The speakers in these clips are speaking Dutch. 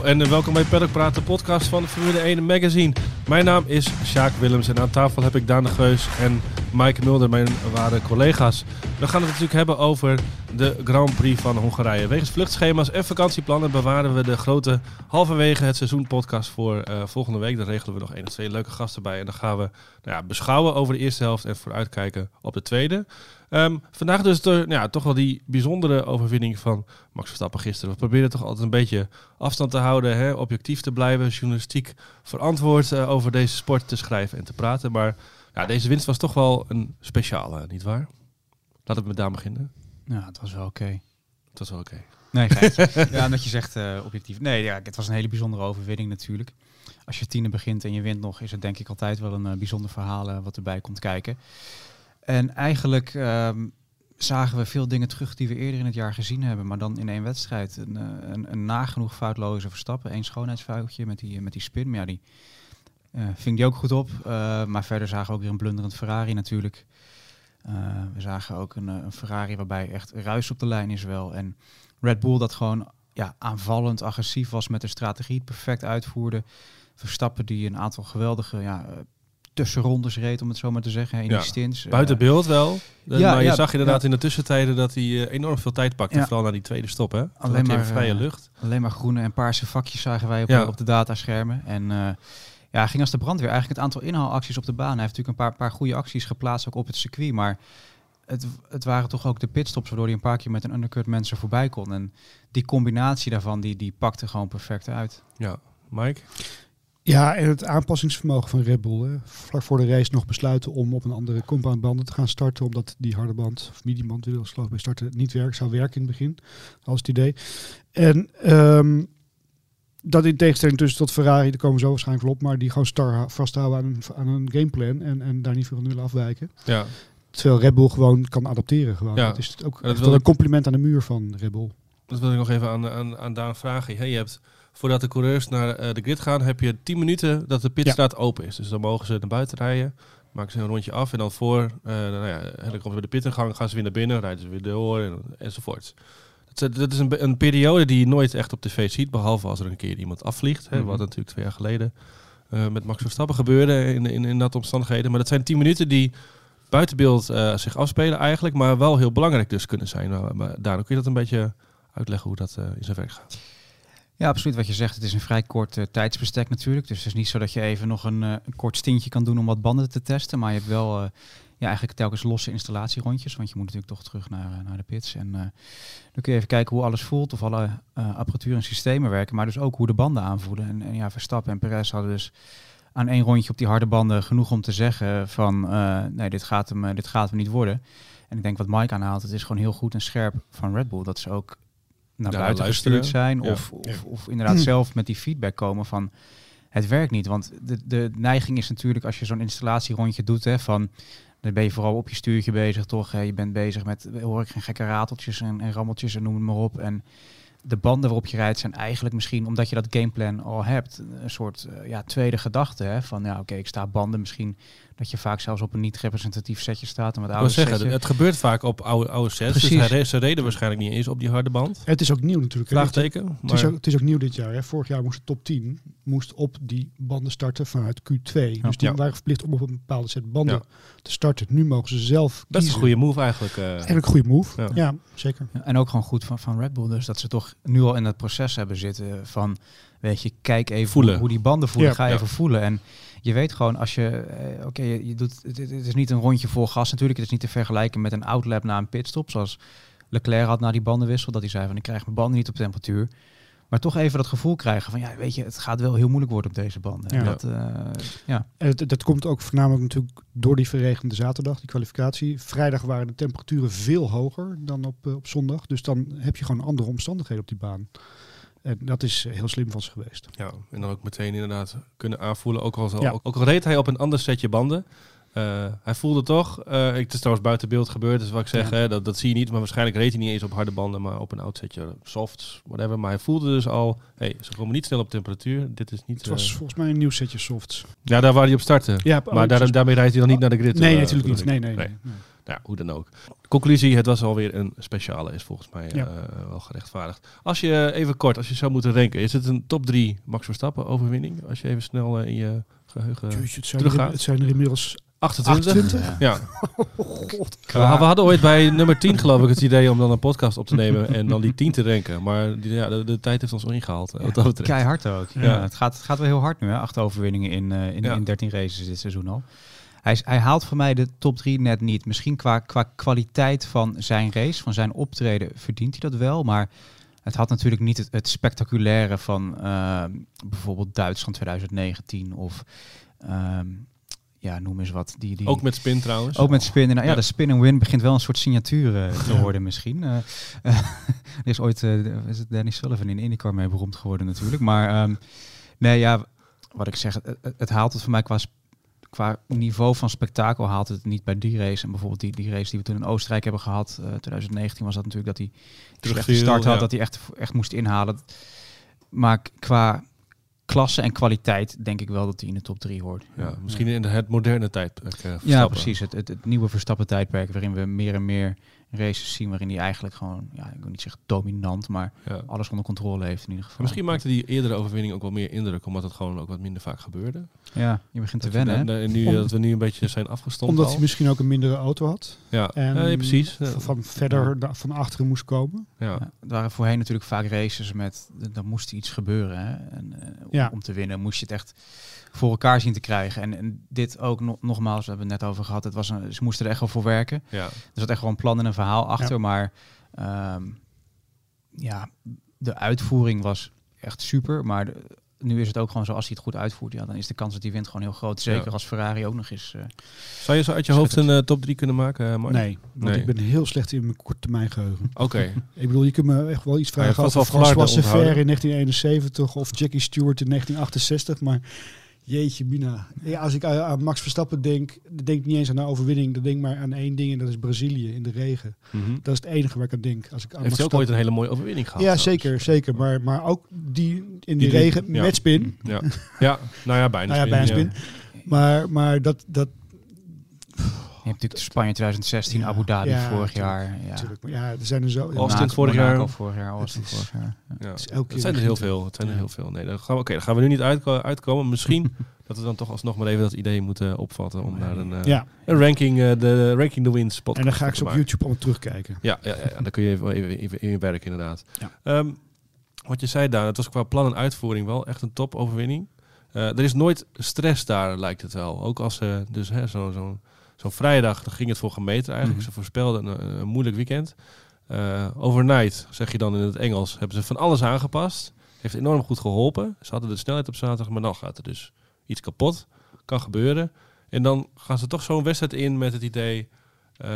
En welkom bij Paddock Praat, de podcast van Formule 1 Magazine. Mijn naam is Sjaak Willems en aan tafel heb ik Daan de Geus en Mike Mulder, mijn ware collega's. We gaan het natuurlijk hebben over de Grand Prix van Hongarije. Wegens vluchtschema's en vakantieplannen bewaren we de grote halverwege het seizoen podcast voor eh, volgende week. Dan regelen we nog één of twee leuke gasten bij en dan gaan we nou ja, beschouwen over de eerste helft en vooruitkijken op de tweede. Ehm, vandaag dus de, ja, toch wel die bijzondere overwinning van Max Verstappen gisteren. We proberen toch altijd een beetje afstand te houden, hè, objectief te blijven, journalistiek verantwoord uh, over deze sport te schrijven en te praten. Maar ja, deze winst was toch wel een speciale, nietwaar? Laten we met daar beginnen. Ja, het was wel oké. Het was wel oké. Nee, ja, omdat je zegt uh, objectief. Nee, ja, het was een hele bijzondere overwinning natuurlijk. Als je tiende begint en je wint nog, is het denk ik altijd wel een uh, bijzonder verhaal wat erbij komt kijken. En eigenlijk um, zagen we veel dingen terug die we eerder in het jaar gezien hebben, maar dan in één wedstrijd. Een, een, een nagenoeg foutloze Verstappen, één schoonheidsfoutje met die, met die spin. Maar ja, die uh, ving die ook goed op. Uh, maar verder zagen we ook weer een blunderend Ferrari natuurlijk. We zagen ook een, een, Ferrari waarbij echt ruis op de lijn is wel. En Red Bull dat gewoon ja, aanvallend, agressief was met de strategie, perfect uitvoerde. Verstappen die een aantal geweldige ja, tussenrondes reed, om het zo maar te zeggen, in ja. die stints. Buiten beeld wel. ja, maar je ja, zag inderdaad in de tussentijden dat hij uh, enorm veel tijd pakte, vooral naar die tweede stop. Hè? Alleen maar vrije lucht. Alleen maar groene en paarse vakjes zagen wij op, op de dataschermen. En uh, ja, ging als de brandweer. Eigenlijk het aantal inhaalacties op de baan. Hij heeft natuurlijk een paar, paar goede acties geplaatst ook op het circuit, maar het, het waren toch ook de pitstops waardoor hij een paar keer met een undercut mensen voorbij kon. En die combinatie daarvan, die, die pakte gewoon perfect uit. Ja, Mike? Ja, en het aanpassingsvermogen van Red Bull. Hè. Vlak voor de race nog besluiten om op een andere compoundbanden te gaan starten. Omdat die harde band, of mediumband, wil geloof bij starten, niet werkt. Zou werken in het begin, als het idee. En um, dat in tegenstelling tussen tot Ferrari, daar komen we zo waarschijnlijk op. Maar die gewoon star vasthouden aan een, aan een gameplan. En, en daar niet veel van willen afwijken. Ja. Terwijl Red Bull gewoon kan adapteren. Gewoon. Ja. Dat is ook dat een compliment aan de muur van Red Bull. Dat wil ik nog even aan, aan, aan Daan vragen. Hey, je hebt voordat de coureurs naar uh, de grid gaan, heb je 10 minuten dat de pitstraat ja. open is. Dus dan mogen ze naar buiten rijden, maken ze een rondje af en dan voor, uh, nou ja, dan komt weer de pitingang, gaan ze weer naar binnen, rijden ze weer door en, enzovoort. Dat, dat is een, een, periode die je nooit echt op tv ziet, behalve als er een keer iemand afvliegt. Hè, mm -hmm. Wat natuurlijk twee jaar geleden uh, met Max Verstappen gebeurde in, in, in dat omstandigheden. Maar dat zijn 10 minuten die buiten beeld zich afspelen eigenlijk, maar wel heel belangrijk dus kunnen zijn. Maar, maar daarom kun je dat een beetje uitleggen hoe dat in zijn werk gaat. Ja, absoluut wat je zegt. Het is een vrij kort uh, tijdsbestek natuurlijk. Dus het is niet zo dat je even nog een, uh, een kort stintje kan doen om wat banden te testen. Maar je hebt wel uh, ja, eigenlijk telkens losse installatierondjes. Want je moet natuurlijk toch terug naar, naar de pits. En dan kun je even kijken hoe alles voelt. Of alle apparatuur en systemen werken. Maar dus ook hoe de banden aanvoelen. En, en ja, Verstappen en Perez hadden dus aan één rondje op die harde banden genoeg om te zeggen van... nee, dit gaat, hem, dit gaat hem niet worden. En ik denk wat Mike aanhaalt, het is gewoon heel goed en scherp van Red Bull. Dat ze ook naar Ja, buiten luisteren. gestuurd zijn. Ja. Of, of, of inderdaad zelf met die feedback komen van het werkt niet. Want de, de neiging is natuurlijk als je zo'n installatierondje doet, hè, van dan ben je vooral op je stuurtje bezig, toch? Hè? Je bent bezig met, hoor ik geen gekke rateltjes en, en rammeltjes en noem het maar op. En de banden waarop je rijdt zijn eigenlijk misschien, omdat je dat gameplan al hebt, een soort eh, ja, tweede gedachte. Hè? Van ja, oké, ik sta banden misschien dat je vaak zelfs op een niet representatief setje staat. En met oude zeggen, setje. het gebeurt vaak op oude, oude sets. Dus Precies. ze reden waarschijnlijk niet eens op die harde band. Het is ook nieuw natuurlijk. Vraagteken. Het is, Maar ook, het is ook nieuw dit jaar. Hè. Vorig jaar moest de top 10 moest op die banden starten vanuit Q2. Dus die Ja. waren verplicht om op een bepaalde set banden Ja. te starten. Nu mogen ze zelf best een kiezen. goede move eigenlijk. eh. Eigenlijk een goede move. Ja. Ja, zeker. Ja, en ook gewoon goed van, van Red Bull. Dus dat ze toch nu al in het proces hebben zitten van, weet je, kijk even Voelen. Hoe, die banden voelen. Ja. Ga Ja. even voelen. En je weet gewoon als je, eh, oké, je, je doet, het, het is niet een rondje vol gas natuurlijk. Het is niet te vergelijken met een outlap na een pitstop. Zoals Leclerc had na die bandenwissel. Dat hij zei van, ik krijg mijn banden niet op temperatuur. Maar toch even dat gevoel krijgen van, ja, weet je, het gaat wel heel moeilijk worden op deze banden. En Ja. Dat, eh, ja. Dat komt ook voornamelijk natuurlijk door die verregende zaterdag, die kwalificatie. Vrijdag waren de temperaturen veel hoger dan op, eh, op zondag. Dus dan heb je gewoon andere omstandigheden op die baan. En dat is eh, heel slim van ze geweest. Ja, en dan ook meteen inderdaad kunnen aanvoelen. Ook al, Ja. ook, al reed hij op een ander setje banden. eh, hij voelde toch, ik- het is trouwens buiten beeld gebeurd, dus wat ik zeg, Ja. hè, dat, dat zie je niet. Maar waarschijnlijk reed hij niet eens op harde banden, maar op een oud setje softs, whatever. Maar hij voelde dus al, hey, ze komen niet snel op temperatuur. Dit is niet... Het was volgens mij een nieuw setje softs. ja, daar waar hij op startte. Ja, maar daar, daarmee rijdt hij dan niet naar de grid. Nee, natuurlijk niet. nee. nee. Nou ja, hoe dan ook. Conclusie, het was alweer een speciale, is volgens mij Ja. eh, wel gerechtvaardigd. Als je even kort, als je zou moeten renken, is het een top 3 Max Verstappen overwinning? Als je even snel eh, in je geheugen... Jeetje, het, zijn er, teruggaat. het zijn er inmiddels 28? 28. Ja. God. We, hadden ooit bij nummer 10 geloof ik het idee om dan een podcast op te nemen en dan die 10 te renken. Maar die, ja, de, de tijd heeft ons ingehaald. eh, wat dat betreft. Keihard ook. Ja. Ja. het, gaat, het gaat wel heel hard nu, hè? acht overwinningen in, eh, in, Ja. in 13 races dit seizoen al. Hij, is, hij haalt voor mij de top 3 net niet. Misschien qua, qua kwaliteit van zijn race, van zijn optreden, verdient hij dat wel. Maar het had natuurlijk niet het, het spectaculaire van eh, bijvoorbeeld Duitsland 2019 of ehm, ja, noem eens wat. Die, die, Ook met spin trouwens. ook met spinnen. Nou, ja, Ja. de spin and win begint wel een soort signatuur eh, te Ja. worden misschien. Eh, eh, er is ooit is het Danny Sullivan in IndyCar mee beroemd geworden natuurlijk. Maar ehm, nee, ja, wat ik zeg, het, het- haalt het voor mij qua, qua niveau van spektakel haalt het niet bij die race. En bijvoorbeeld die, die race die we toen in Oostenrijk hebben gehad, eh 2019 was dat natuurlijk dat hij slechte start had, ja. dat hij echt, echt moest inhalen. Maar qua klasse en kwaliteit denk ik wel dat hij in de top 3 hoort. Ja, misschien in het moderne tijdperk. eh, Ja, Verstappen. precies. Het, het, het nieuwe Verstappen-tijdperk waarin we meer en meer races zien waarin hij eigenlijk gewoon, ja, ik wil niet zeggen dominant, maar Ja. alles onder controle heeft in ieder geval. Misschien maakte die eerdere overwinning ook wel meer indruk, omdat het gewoon ook wat minder vaak gebeurde. Ja, je begint te Dat wennen. En nu, Om- dat we nu een beetje zijn afgestompt Omdat al. hij misschien ook een mindere auto had. Ja, En ja, ja, precies. Ja. Van verder van achteren moest komen. Ja. Ja, er waren voorheen natuurlijk vaak races met, dan moest iets gebeuren. Hè? En, eh, om te winnen moest je het echt voor elkaar zien te krijgen. En, en dit ook no- nogmaals, we hebben het net over gehad. Het was een, ze moesten er echt wel voor werken. Ja. Er zat echt een plan en een verhaal achter. Ja. Maar ehm, ja, de uitvoering was echt super. Maar de- nu is het ook gewoon zo, als hij het goed uitvoert, ja, dan is de kans dat hij wint gewoon heel groot. Zeker Ja. als Ferrari ook nog eens. eh, Zou je zo uit je hoofd een eh, top 3 kunnen maken, eh, Mark? Nee, want Nee. ik ben heel slecht in mijn korte termijn geheugen. Oké. Ik bedoel, je kunt me echt wel iets vragen over wel François onthouden. in 1971 of Jackie Stewart in 1968. Maar jeetje mina. Ja, als ik aan, Max Verstappen denk, dan denk ik niet eens aan een overwinning. Dan denk ik maar aan één ding en dat is Brazilië in de regen. Mhm. Dat is het enige waar ik aan denk. Als ik aan Heeft Max ook ooit een hele mooie overwinning gehad? Ja, zeker, zeker. Maar, maar ook die in die, Die- regen ja. met spin. Ja. ja, nou ja, bijna Nou ja, bijna spin. Maar, maar dat, dat je hebt natuurlijk Spanje 2016, Ja, Abu Dhabi ja, vorig jaar. Ja. natuurlijk. Ja, er zijn er zo. Austin vorig jaar. vorig jaar, Austin vorig jaar. Ja. Ja. Het zijn er heel veel. Het zijn er heel veel. Nee, dan gaan we, oké, dan gaan we nu niet uitko- uitkomen. Misschien dat we dan toch alsnog maar even dat idee moeten opvatten om naar een, eh, Ja, een ranking, eh, de ranking the wins podcast en dan ga ik ze op maken. YouTube allemaal terugkijken. Ja, ja, ja, ja, dan kun je even, even, even in je werk inderdaad. Ja. Ehm, wat je zei daar, het was qua plan en uitvoering wel echt een topoverwinning. Eh er is nooit stress daar, lijkt het wel. Ook als ze, dus hè, zo'n zo, zo'n vrijdag, dan ging het voor gemeten eigenlijk. Mhm. Ze voorspelden een, een moeilijk weekend. Eh, overnight, zeg je dan in het Engels, hebben ze van alles aangepast. Heeft enorm goed geholpen. Ze hadden de snelheid op zaterdag, maar dan gaat er dus iets kapot. Kan gebeuren. En dan gaan ze toch zo'n wedstrijd in met het idee... eh,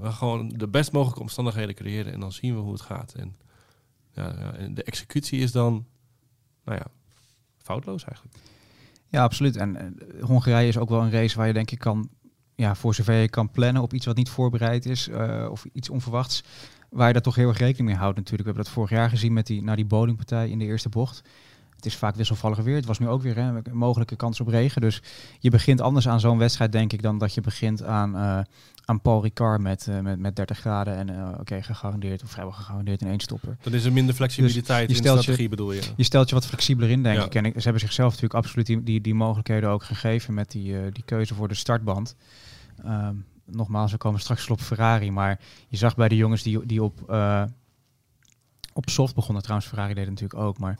we gewoon de best mogelijke omstandigheden creëren en dan zien we hoe het gaat. En, ja, ja, en de executie is dan, nou ja, foutloos eigenlijk. Ja, absoluut. En eh, Hongarije is ook wel een race waar je denk ik kan, ja, voor zover je kan plannen op iets wat niet voorbereid is eh, of iets onverwachts, waar je daar toch heel erg rekening mee houdt natuurlijk. We hebben dat vorig jaar gezien met die, naar die bowlingpartij in de eerste bocht. Het is vaak wisselvallig weer. Het was nu ook weer hè, een mogelijke kans op regen. Dus je begint anders aan zo'n wedstrijd, denk ik, dan dat je begint aan, eh, aan Paul Ricard met, eh, met, met 30 graden. En eh, oké, gegarandeerd, of vrijwel gegarandeerd in één stopper. Dan is er minder flexibiliteit Dus je in de stelt je- strategie, bedoel je? Je stelt je wat flexibeler in, denk Ja. ik. En ze hebben zichzelf natuurlijk absoluut die, die, die mogelijkheden ook gegeven met die, die keuze voor de startband. Ehm, nogmaals, we komen straks op Ferrari, maar je zag bij de jongens die, die op, op soft begonnen, trouwens Ferrari deed natuurlijk ook, maar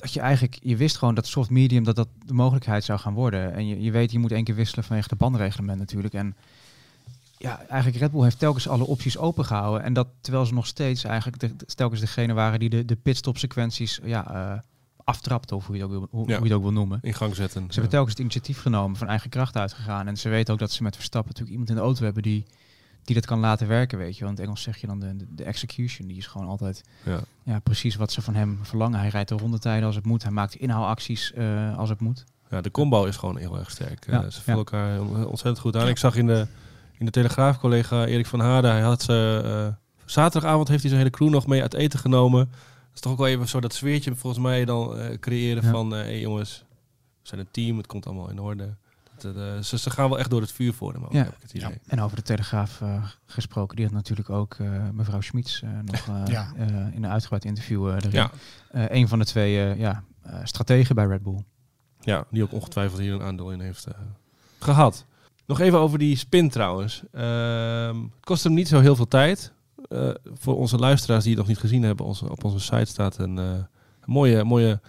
dat je eigenlijk, je wist gewoon dat soft medium, dat dat de mogelijkheid zou gaan worden. En je, je weet, je moet één keer wisselen vanwege de bandreglement natuurlijk. En ja, eigenlijk Red Bull heeft telkens alle opties opengehouden. En dat terwijl ze nog steeds eigenlijk de, telkens degene waren die de, de pitstop sequenties ja, eh, aftrapten, of hoe je, het ook wil, hoe, Ja. hoe je het ook wil noemen. In gang zetten. Ze hebben telkens het initiatief genomen, van eigen kracht uitgegaan. En ze weten ook dat ze met Verstappen natuurlijk iemand in de auto hebben die, die dat kan laten werken, weet je. Want in Engels zeg je dan de, de, de execution, die is gewoon altijd ja. ja, precies wat ze van hem verlangen. Hij rijdt de rondetijden als het moet, hij maakt inhaalacties eh, als het moet. ja, de combo is gewoon heel erg sterk. Ja, Eh, ze vullen ja. elkaar ontzettend goed aan. Ik zag in de, in de Telegraaf collega Erik van Haarden, hij had ze, eh, zaterdagavond heeft hij zijn hele crew nog mee uit eten genomen. Dat is toch ook wel even zo dat sfeertje volgens mij dan creëren van, hé hey jongens, we zijn een team, het komt allemaal in orde. Het, eh, ze, ze gaan wel echt door het vuur voor hem. Ook, Ja. heb ik het idee. En over de Telegraaf eh, gesproken, die had natuurlijk ook eh, mevrouw Schmitz eh, nog eh, Ja. in een uitgebreid interview eh, erin. Ja. Eh, een van de twee eh, ja, eh, strategen bij Red Bull. Ja, die ook ongetwijfeld hier een aandeel in heeft eh, gehad. Nog even over die spin trouwens. Ehm, het kost hem niet zo heel veel tijd. Eh, voor onze luisteraars die het nog niet gezien hebben, onze, op onze site staat een, eh, een mooie, mooie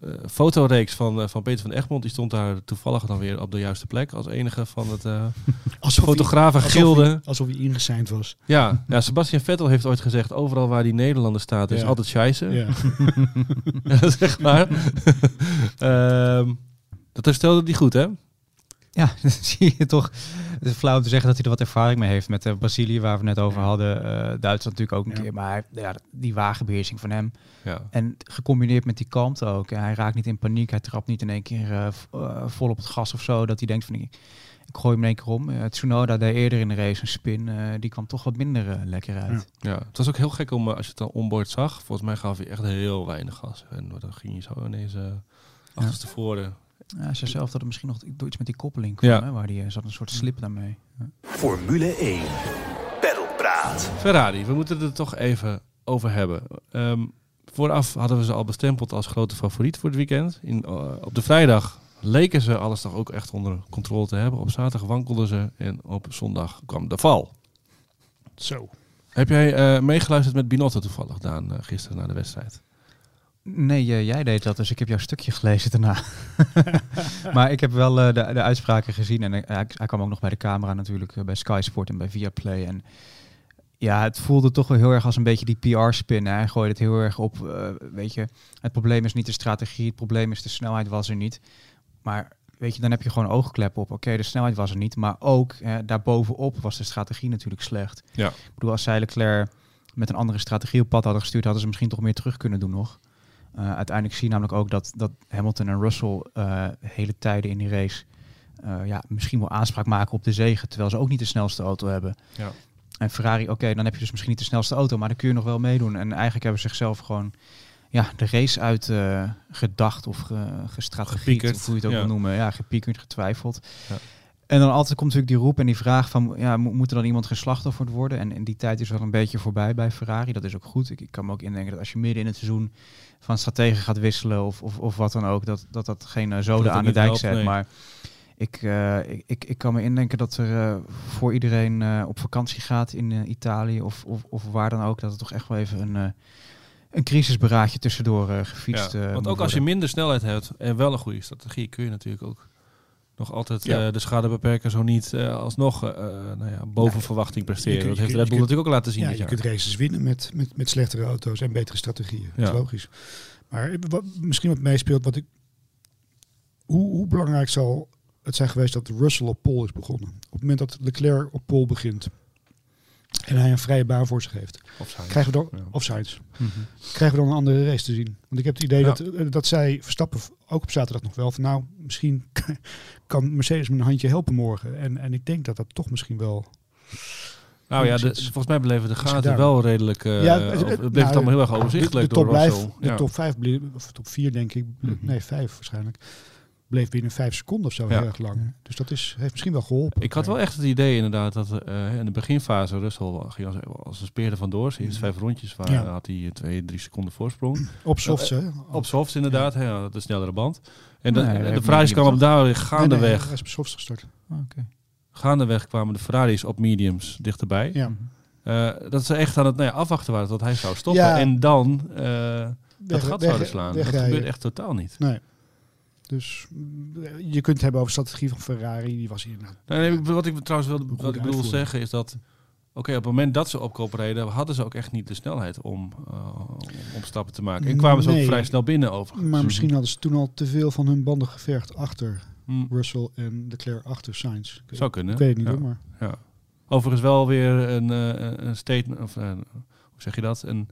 eh, fotoreeks van, eh, van Peter van Egmond. Die stond daar toevallig dan weer op de juiste plek als enige van het eh Alsof hij- fotografen alsof gilde. hij- Alsof hij ingeseind was. Ja, ja, Sebastian Vettel heeft ooit gezegd, overal waar die Nederlander staat is Ja. altijd scheisse. Ja. Ja, dat is echt waar. Ehm, dat herstelde hij goed, hè? Ja, dan zie je toch. Het is flauw om te zeggen dat hij er wat ervaring mee heeft met eh, Brazilië, waar we het net over hadden. Eh, Duitsland natuurlijk ook een keer. Maar ja, die wagenbeheersing van hem. Ja. En gecombineerd met die kalmte ook. Hij raakt niet in paniek. Hij trapt niet in één keer eh, vol op het gas of zo. Dat hij denkt van ik, ik gooi hem in één keer om. Eh, Tsunoda deed eerder in de race een spin. die kwam toch wat minder lekker uit. Ja. Ja, het was ook heel gek om, als je het dan onboard zag, volgens mij gaf hij echt heel weinig gas. En dan ging hij zo ineens achterstevoren. Ja, ze zelf dat het misschien nog door iets met die koppeling kwam. Ja. Hè, waar die eh, zat een soort slip daarmee. Ja. Formule 1. Pedalpraat. Ferrari, we moeten het er toch even over hebben. Ehm, vooraf hadden we ze al bestempeld als grote favoriet voor het weekend. In, eh, op de vrijdag leken ze alles toch ook echt onder controle te hebben. Op zaterdag wankelden ze en op zondag kwam de val. Zo. Heb jij eh, meegeluisterd met Binotto toevallig, Daan, eh, gisteren na de wedstrijd? Nee, jij deed dat, dus ik heb jouw stukje gelezen daarna. maar ik heb wel eh, de, de uitspraken gezien en eh, hij, hij kwam ook nog bij de camera natuurlijk, eh, bij Sky Sport en bij Viaplay. En ja, het voelde toch wel heel erg als een beetje die PR-spin. Hij gooide het heel erg op, weet je, het probleem is niet de strategie, het probleem is de snelheid was er niet. Maar weet je, dan heb je gewoon oogkleppen op. Oké, de snelheid was er niet, maar ook eh, daarbovenop was de strategie natuurlijk slecht. Ja. Ik bedoel, als zij Leclerc met een andere strategie op pad hadden gestuurd, hadden ze misschien toch meer terug kunnen doen nog. Uh, uiteindelijk zie je namelijk ook dat, dat Hamilton en Russell uh, hele tijden in die race uh, ja, misschien wel aanspraak maken op de zegen, terwijl ze ook niet de snelste auto hebben. Ja. En Ferrari, oké, okay, dan heb je dus misschien niet de snelste auto, maar dan kun je nog wel meedoen. En eigenlijk hebben ze zichzelf gewoon ja, de race uit gedacht of ge, of hoe je het ook ja. wil noemen. Ja, gepiekerd, getwijfeld. Ja. En dan altijd komt natuurlijk die roep en die vraag van, ja, mo moet er dan iemand geslachtofferd worden? En, en die tijd is wel een beetje voorbij bij Ferrari. Dat is ook goed. Ik, ik kan me ook indenken dat als je midden in het seizoen van strategen gaat wisselen of, of, of wat dan ook, dat dat, dat geen zoden aan de dijk helpt, zet. nee. Maar ik, uh, ik, ik, ik kan me indenken dat er uh, voor iedereen uh, op vakantie gaat in Italië of, of, of waar dan ook, dat het toch echt wel even een, een crisisberaadje tussendoor gefietst ja, Want ook als je minder snelheid hebt en wel een goede strategie, kun je natuurlijk ook nog altijd Ja. uh, de schade beperken, zo niet uh, alsnog uh, nou ja, boven Ja, verwachting je presteren. kunt- dat je heeft Red Bull je natuurlijk ook laten zien Ja, dit je jaar. kunt races winnen met, met, met slechtere auto's en betere strategieën. Dat is logisch. Maar wat, misschien wat meespeelt, wat ik, hoe, hoe belangrijk zal het zijn geweest dat Russell op pole is begonnen? Op het moment dat Leclerc op pole begint en hij een vrije baan voor zich heeft, krijgen we dan, Ja. of Sainz, Mhm. krijgen we dan een andere race te zien? Want ik heb het idee Ja. dat, eh, dat zij Verstappen ook op zaterdag nog wel van nou, misschien kan Mercedes me een handje helpen morgen. En, en ik denk dat dat toch misschien wel Nou ja, de, volgens mij bleven de gaten wel redelijk... eh Ja, het- bleef nou, het allemaal heel erg de, overzichtelijk de top, door blijf, de Ja. top 5, bleef, of top 4 denk ik, Mhm. nee 5 waarschijnlijk, bleef binnen 5 seconden of zo Ja. heel erg lang. Dus dat is, heeft misschien wel geholpen. Ik had wel echt het idee inderdaad dat eh, in de beginfase Russell ging als, als een speer er vandoor. Zijn eerste vijf rondjes waar, Ja. had hij twee, drie seconden voorsprong. Op softs, hè? Op softs inderdaad, hè, ja, de snellere band. En de, Nee, de Ferraris kwamen daar Nee, nee, gaandeweg. hij is op softs gestart. Ah, Oké. Gaandeweg kwamen de Ferraris op mediums dichterbij. Ja. Eh, dat ze echt aan het nou ja, afwachten waren tot hij zou stoppen. Ja. En dan eh, dat Weg- gat weg- zouden slaan. Dat gebeurt echt totaal niet. Nee. Dus mm, je kunt het hebben over strategie van Ferrari. Die was hier nou, Nee, wat ik trouwens wilde, wat ik bedoel uitvoering. zeggen is dat... Oké, op het moment dat ze op kop reden, hadden ze ook echt niet de snelheid om, eh, om stappen te maken. En kwamen ze Nee. ook vrij snel binnen overigens. maar misschien hadden ze toen al te veel van hun banden gevergd achter Hm, Russell en Leclerc achter Sainz. Ik, zou kunnen. ik weet het niet ja. hoor, maar Ja. Overigens wel weer een, eh, een statement, of eh, hoe zeg je dat? Een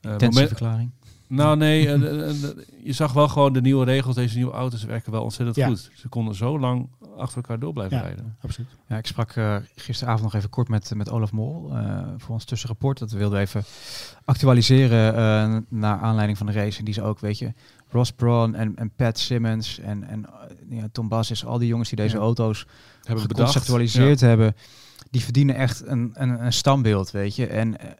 eh, moment, Intentieverklaring. Nou nee, eh, eh, eh, je zag wel gewoon de nieuwe regels. Deze nieuwe auto's werken wel ontzettend Ja. goed. Ze konden zo lang achter elkaar door blijven Ja. rijden. Absoluut. Ja, ik sprak eh, gisteravond nog even kort met, met Olaf Mol eh, voor ons tussenrapport. Dat we wilden even actualiseren eh, naar aanleiding van de race. En die ze ook, weet je, Ross Brawn en, en Pat Simmons en, en ja, Tom Basis, al die jongens die deze Ja. auto's Hebben geconceptualiseerd hebben, die verdienen echt een, een, een standbeeld, weet je. En eh,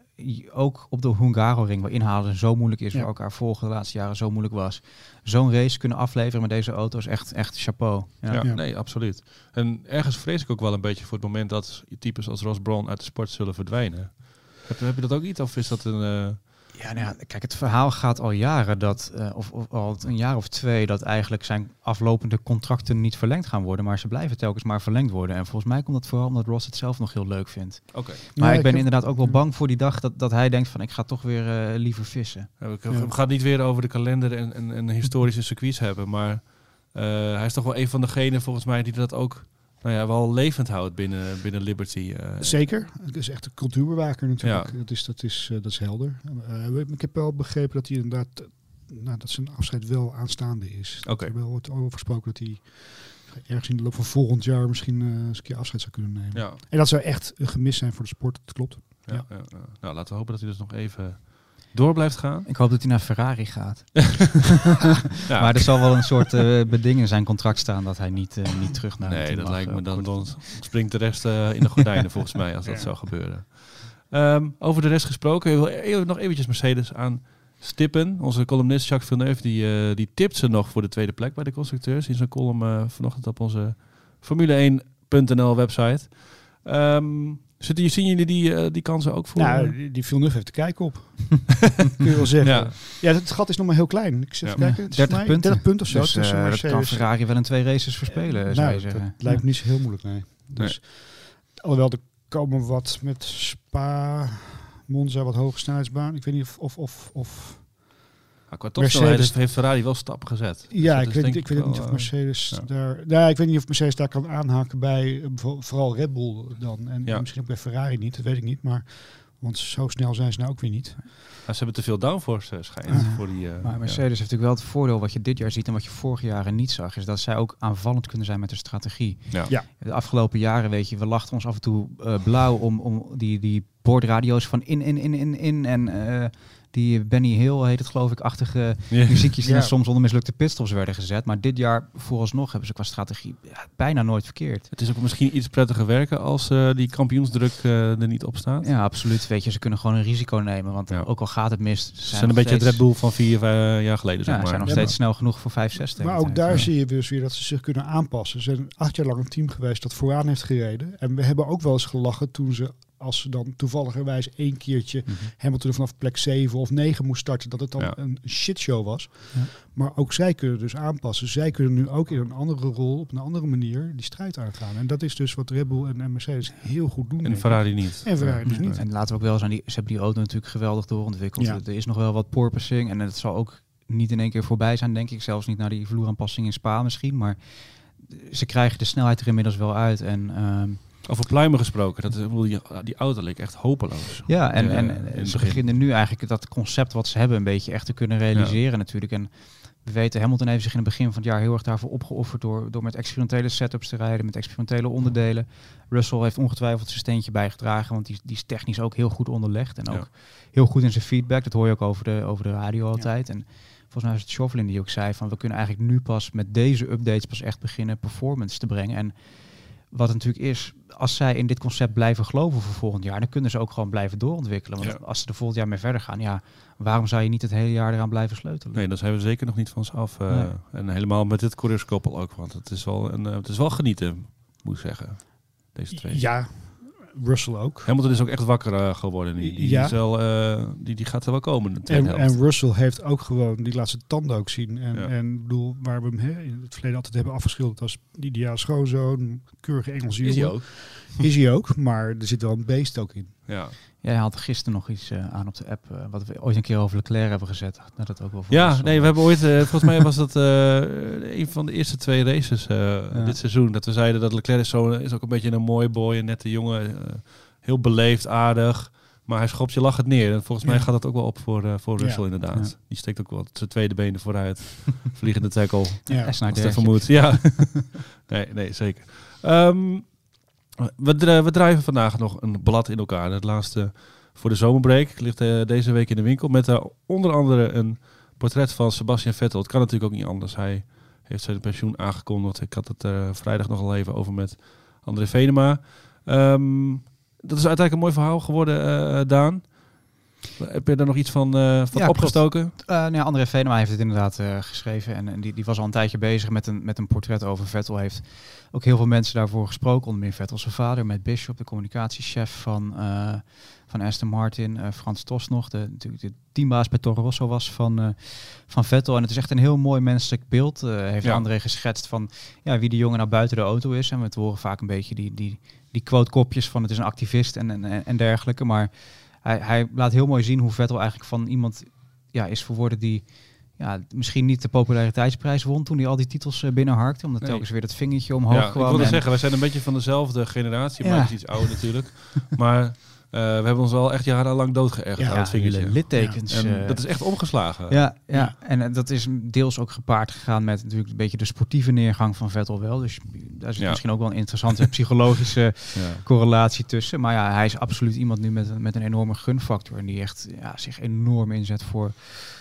ook op de Hungaroring, waar inhalen zo moeilijk is, Ja. waar elkaar volgen de laatste jaren zo moeilijk was. Zo'n race kunnen afleveren met deze auto's, echt, echt chapeau. Ja. Ja, Ja. nee, absoluut. En ergens vrees ik ook wel een beetje voor het moment dat types als Ross Brawn uit de sport zullen verdwijnen. Heb, heb je dat ook niet? Of is dat een... eh, Ja, nou ja, kijk, het verhaal gaat al jaren dat, eh, of, of al een jaar of twee, dat eigenlijk zijn aflopende contracten niet verlengd gaan worden, maar ze blijven telkens maar verlengd worden. En volgens mij komt dat vooral omdat Ross het zelf nog heel leuk vindt. Oké. Maar Ja, ik ben heb- inderdaad ook wel bang voor die dag dat, dat hij denkt van ik ga toch weer eh, liever vissen. Ja, gaan het niet weer over de kalender en, en, en historische circuits hebben, maar eh, hij is toch wel een van degenen volgens mij die dat ook nou ja, wel levend houdt binnen, binnen Liberty. eh. Zeker. Het is echt een cultuurbewaker natuurlijk. Ja. Dat, is, dat, is, eh, dat is helder. Eh, ik heb wel begrepen dat hij inderdaad... Nou, dat zijn afscheid wel aanstaande is. Oké. Er wel wordt over gesproken dat hij ergens in de loop van volgend jaar misschien eens een keer afscheid zou kunnen nemen. ja, En dat zou echt een gemis zijn voor de sport. Dat klopt. ja, ja, ja. Nou, laten we hopen dat hij dus nog even door blijft gaan. Ik hoop dat hij naar Ferrari gaat. Ja. Maar er zal wel een soort eh, beding in zijn contract staan dat hij niet, eh, niet terug naar het nee, team dat mag, lijkt eh, me dan, kort. dan springt de rest eh, in de gordijnen volgens mij als dat Ja. zou gebeuren. Ehm, over de rest gesproken, ik wil even, nog eventjes Mercedes aan stippen. Onze columnist Jacques Villeneuve die, eh, die tipt ze nog voor de tweede plek bij de constructeurs in zijn column eh, vanochtend op onze Formule1.nl website. Ehm, zitten, zien jullie die, eh, die kansen ook voor? Nou, die, die Villeneuve heeft te kijken op. Kun je wel zeggen. Ja. Ja, het gat is nog maar heel klein. Ik zit Ja. kijken. Het is 30 voor mij punten. 30 punten of zo. Dus eh, tussen dat kan Ferrari wel in twee races verspelen, Nou, zou je dat zeggen. lijkt me niet zo heel moeilijk, nee. Dus, Alhoewel, er komen wat met Spa, Monza, wat hoge snelheidsbaan. Ik weet niet of... of, of, of Maar qua topsnelheid Mercedes- heeft, Ferrari wel stappen gezet. Dus ja, ik weet, ik weet wel, niet of eh, Mercedes ja. daar... Nou, ik weet niet of Mercedes daar kan aanhaken bij eh, vo- vooral Red Bull dan. En Ja. misschien ook bij Ferrari niet, dat weet ik niet. Maar, want zo snel zijn ze nou ook weer niet. Ja, ze hebben te veel downforce uh, schijnt Ah. voor die. eh, Maar ja. Mercedes heeft natuurlijk wel het voordeel wat je dit jaar ziet en wat je vorige jaren niet zag, is dat zij ook aanvallend kunnen zijn met de strategie. Ja. Ja. De afgelopen jaren, weet je, we lachten ons af en toe eh, blauw om, om die, die boordradio's van in, in, in, in, in en eh, die Benny Hill heet het geloof ik, achtige Ja. muziekjes die soms onder mislukte pitstops werden gezet. Maar dit jaar vooralsnog hebben ze qua strategie ja, bijna nooit verkeerd. Het is ook misschien iets prettiger werken als eh, die kampioensdruk eh, er niet op staat. Ja, absoluut. Weet je, ze kunnen gewoon een risico nemen. Want Ja. ook al gaat het mis, Ze zijn een beetje het Red Bull van vier vijf jaar geleden, zeg Ja, maar. zijn nog Ja, steeds maar- snel genoeg voor 5, 6 Maar ook daar zie je dus weer dat ze zich kunnen aanpassen. Ze zijn acht jaar lang een team geweest dat vooraan heeft gereden. En we hebben ook wel eens gelachen toen ze, als ze dan toevalligerwijs één keertje Mhm. Hamilton vanaf plek 7 of 9 moest starten, dat het dan Ja. een shitshow was. Ja. Maar ook zij kunnen dus aanpassen. Zij kunnen nu ook in een andere rol, op een andere manier, die strijd aangaan. En dat is dus wat Red Bull en, Mercedes heel goed doen. En. Ferrari niet. En Ferrari dus niet. En laten we ook wel zijn, die, ze hebben die auto natuurlijk geweldig doorontwikkeld. Ja. Er is nog wel wat porpoising en het zal ook niet in één keer voorbij zijn, denk ik. Zelfs niet naar die vloeraanpassing in Spa misschien. Maar ze krijgen de snelheid er inmiddels wel uit. En ehm, Over pluimen gesproken, dat is, die, die auto leek echt hopeloos. ja, en, Ja, en ze begin. beginnen nu eigenlijk dat concept wat ze hebben een beetje echt te kunnen realiseren natuurlijk. En we weten, Hamilton heeft zich in het begin van het jaar heel erg daarvoor opgeofferd door, door met experimentele setups te rijden, met experimentele onderdelen. Russell heeft ongetwijfeld zijn steentje bijgedragen, want die, die is technisch ook heel goed onderlegd en ook Ja. heel goed in zijn feedback. Dat hoor je ook over de, over de radio altijd. En volgens mij was het Chauvelin die ook zei van we kunnen eigenlijk nu pas met deze updates pas echt beginnen performance te brengen. En wat natuurlijk is, als zij in dit concept blijven geloven voor volgend jaar, dan kunnen ze ook gewoon blijven doorontwikkelen. Want Ja. als ze er volgend jaar mee verder gaan, ja, waarom zou je niet het hele jaar eraan blijven sleutelen? Nee, daar zijn we zeker nog niet van ze af. eh, Nee. En helemaal met dit coureurskoppel ook, want het is wel, een, eh, het is wel genieten, moet ik zeggen. Deze twee. Ja, Russell ook. Hamilton is ook echt wakker eh, geworden. Die, die, Ja. is wel, eh, die, die gaat er wel komen En, en Russell heeft ook gewoon, die laat zijn tanden ook zien. En, Ja. en ik bedoel, waar we hem hè, in het verleden altijd hebben afgeschilderd als die ideale schoonzoon, keurige Engelse is hij jongen. ook. Is hij ook, maar er zit wel een beest ook in. Ja. Jij had gisteren nog iets eh, aan op de app, eh, wat we ooit een keer over Leclerc hebben gezet. Nou, dat ook wel voor Ja, nee, we hebben ooit, eh, volgens mij was dat eh, een van de eerste twee races eh, dit seizoen. Dat we zeiden dat Leclerc is, zo, is ook een beetje een mooie boy, een nette jongen. heel beleefd, aardig. Maar hij schopt je lachend neer. En volgens mij Ja. gaat dat ook wel op voor, eh, voor Ja. Russell inderdaad. Ja. Die steekt ook wel zijn tweede benen vooruit. Vliegende tackle. Ja. Als het even moet. Ja. nee, nee, zeker. Ehm, we, we drijven vandaag nog een blad in elkaar. Het laatste voor de zomerbreak ligt eh, deze week in de winkel. Met eh, onder andere een portret van Sebastian Vettel. Het kan natuurlijk ook niet anders. Hij heeft zijn pensioen aangekondigd. Ik had het eh, vrijdag nog al even over met André Venema. Ehm, dat is uiteindelijk een mooi verhaal geworden, Daan. Heb je daar nog iets van, eh, van Ja, klopt. opgestoken? Eh, nou ja, André Venema heeft het inderdaad eh, geschreven. En, en die, die was al een tijdje bezig met een, met een portret over Vettel. Heeft ook heel veel mensen daarvoor gesproken. Onder meer Vettel zijn vader, Matt Bishop, de communicatiechef van, van Aston Martin. Frans Tos nog, de, natuurlijk de teambaas bij Toro Rosso was van, van Vettel. En het is echt een heel mooi menselijk beeld. heeft Ja. André geschetst van ja, wie die jongen nou buiten de auto is. En we horen vaak een beetje die, die, die quote-kopjes van het is een activist en, en, en dergelijke. Maar hij, hij laat heel mooi zien hoe Vettel eigenlijk van iemand ja, is verworden die ja, misschien niet de populariteitsprijs won toen hij al die titels eh, binnenharkte. Omdat Nee. telkens weer dat vingertje omhoog Ja, ik kwam. wilde en- zeggen, wij zijn een beetje van dezelfde generatie. Ja. Maar is iets ouder natuurlijk. maar we hebben ons wel echt jarenlang doodgeërgerd Ja, aan het vingertje. littekens. En eh, dat is echt omgeslagen. ja, ja, en eh, dat is deels ook gepaard gegaan met natuurlijk een beetje de sportieve neergang van Vettel wel. Dus daar is Ja. misschien ook wel een interessante psychologische Ja. correlatie tussen. Maar ja, hij is absoluut iemand nu met, met een enorme gunfactor. En die echt ja, zich enorm inzet voor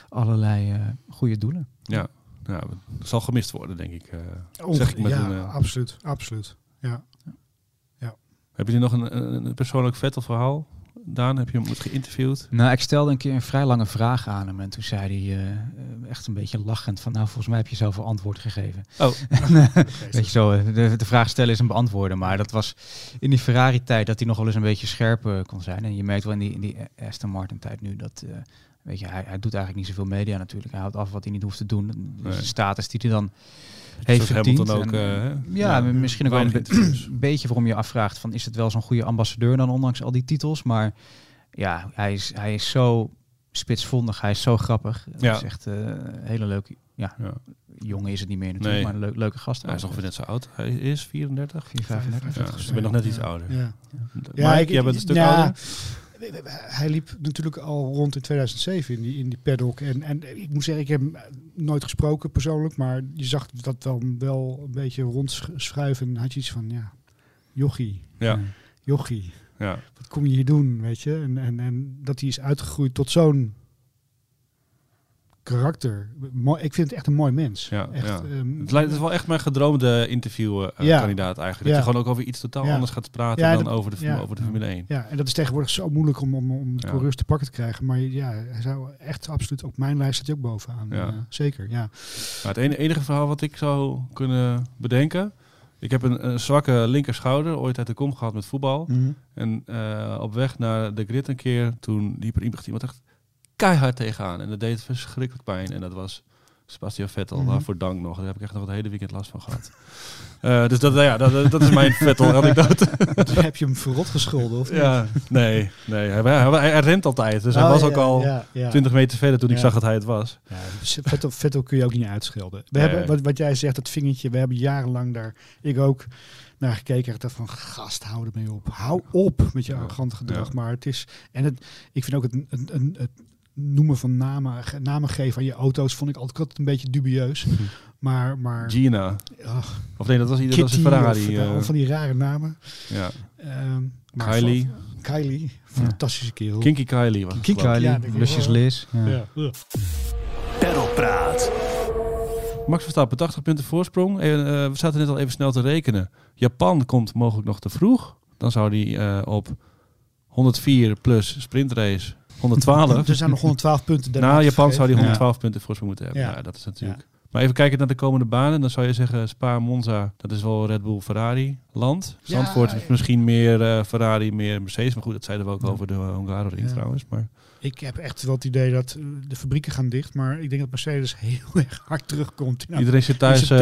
allerlei eh, goede doelen. Ja. Ja, het zal gemist worden, denk ik. eh. Onge- Zeg ik met ja, een, eh, absoluut. absoluut. Ja. Hebben jullie nog een, persoonlijk Vettel verhaal? Daan, heb je hem geïnterviewd? Nou, ik stelde een keer een vrij lange vraag aan hem. En toen zei hij eh, eh, echt een beetje lachend van... nou, volgens mij heb je zelf een antwoord gegeven. Oh, Weet je zo, de, de vraag stellen is een beantwoorden. Maar dat was in die Ferrari-tijd dat hij nog wel eens een beetje scherp eh, kon zijn. En je merkt wel in die, in die Aston Martin-tijd nu dat... weet je, hij, hij doet eigenlijk niet zoveel media natuurlijk. Hij houdt af wat hij niet hoeft te doen. Dus Nee. de status die hij dan heeft verdiend. Ook, En, eh, hè? ja, Ja, misschien ook wel een, be- beetje waarom je je afvraagt van... is het wel zo'n goede ambassadeur dan ondanks al die titels? Maar ja, hij is, hij is zo spitsvondig. Hij is zo grappig. Ja. Hij is echt eh, een hele leuke... Ja, Ja. jongen is het niet meer natuurlijk, Nee. maar een leuk, leuke gast. Hij is ongeveer net zo oud. Hij is 34. 4, 35. Ja, dus ik ben nog net iets ouder. Ja. Ja, ik- jij bent een stuk ja, ouder. Hij liep natuurlijk al rond in 2007 in die, in die paddock. En, en ik moet zeggen, ik heb hem nooit gesproken persoonlijk. Maar je zag dat dan wel een beetje rondschuiven. En had je iets van, ja, jochie, Ja, jochie. ja. Wat kom je hier doen, weet je? En, en, en dat hij is uitgegroeid tot zo'n karakter. Mooi, ik vind het echt een mooi mens. Ja, echt, ja. ehm, Het lijkt het is wel echt mijn gedroomde interviewkandidaat eigenlijk. Dat je gewoon ook over iets totaal anders gaat praten dan dat- over de, over de Formule 1. Ja, en dat is tegenwoordig zo moeilijk om, om, om de coureurs te pakken te krijgen. Maar ja, hij zou echt absoluut op mijn lijst staat hij ook bovenaan. Ja. Eh, zeker, ja. Maar het ene, enige verhaal wat ik zou kunnen bedenken. Ik heb een, een zwakke linkerschouder, ooit uit de kom gehad met voetbal. En eh, op weg naar de grid een keer, toen liep er iemand echt keihard tegenaan. En dat deed verschrikkelijk pijn. En dat was Sebastian Vettel, Mhm. waarvoor dank nog. Daar heb ik echt nog het hele weekend last van gehad. Eh, dus dat, ja, dat, dat is mijn Vettel-anekdote. heb je hem verrot gescholden? Of niet? ja, nee, nee. Hij, hij, hij- hij rent altijd. Dus hij Oh, was ja, ook al ja, ja. 20 meter verder toen ik zag dat hij het was. Ja, Vettel, Vettel kun je ook niet uitschelden. We Nee. hebben, wat, wat jij zegt, dat vingertje, we hebben jarenlang daar, ik ook, naar gekeken. Ik dacht van, gast, hou ermee op. Hou op met je Ja. arrogante gedrag. Maar het is, en het, ik vind ook het, een, een, het noemen van namen, namen geven aan je auto's, vond ik altijd, altijd een beetje dubieus. Maar, maar Gina. ach, Of nee, dat was, ieder- dat was Ferrari. of, eh, of van die rare namen. ja. Ehm, maar Kylie. van- Kylie, fantastische kerel. Kinky Kylie was Kinky. Ja, Kylie, Lusjes. Liz. Ja. Ja. Pedalpraat. Max Verstappen, 80 punten voorsprong. En, eh, we zaten net al even snel te rekenen. Japan komt mogelijk nog te vroeg. Dan zou die eh, op 104 plus sprintrace 112. Er zijn nog 112 punten. Na Japan zou die Ja. 112 punten voorsprong moeten hebben. Ja. Ja. dat is natuurlijk. Maar even kijken naar de komende banen. Dan zou je zeggen Spa, Monza, dat is wel Red Bull, Ferrari land. Ja, Zandvoort is ja. misschien meer eh, Ferrari, meer Mercedes. Maar goed, dat zeiden we ook Ja. over de Hungaroring Ja. trouwens. Maar Ik heb echt wel het idee dat eh, de fabrieken gaan dicht, maar ik denk dat Mercedes heel erg hard terugkomt. in- iedereen zit thuis eh,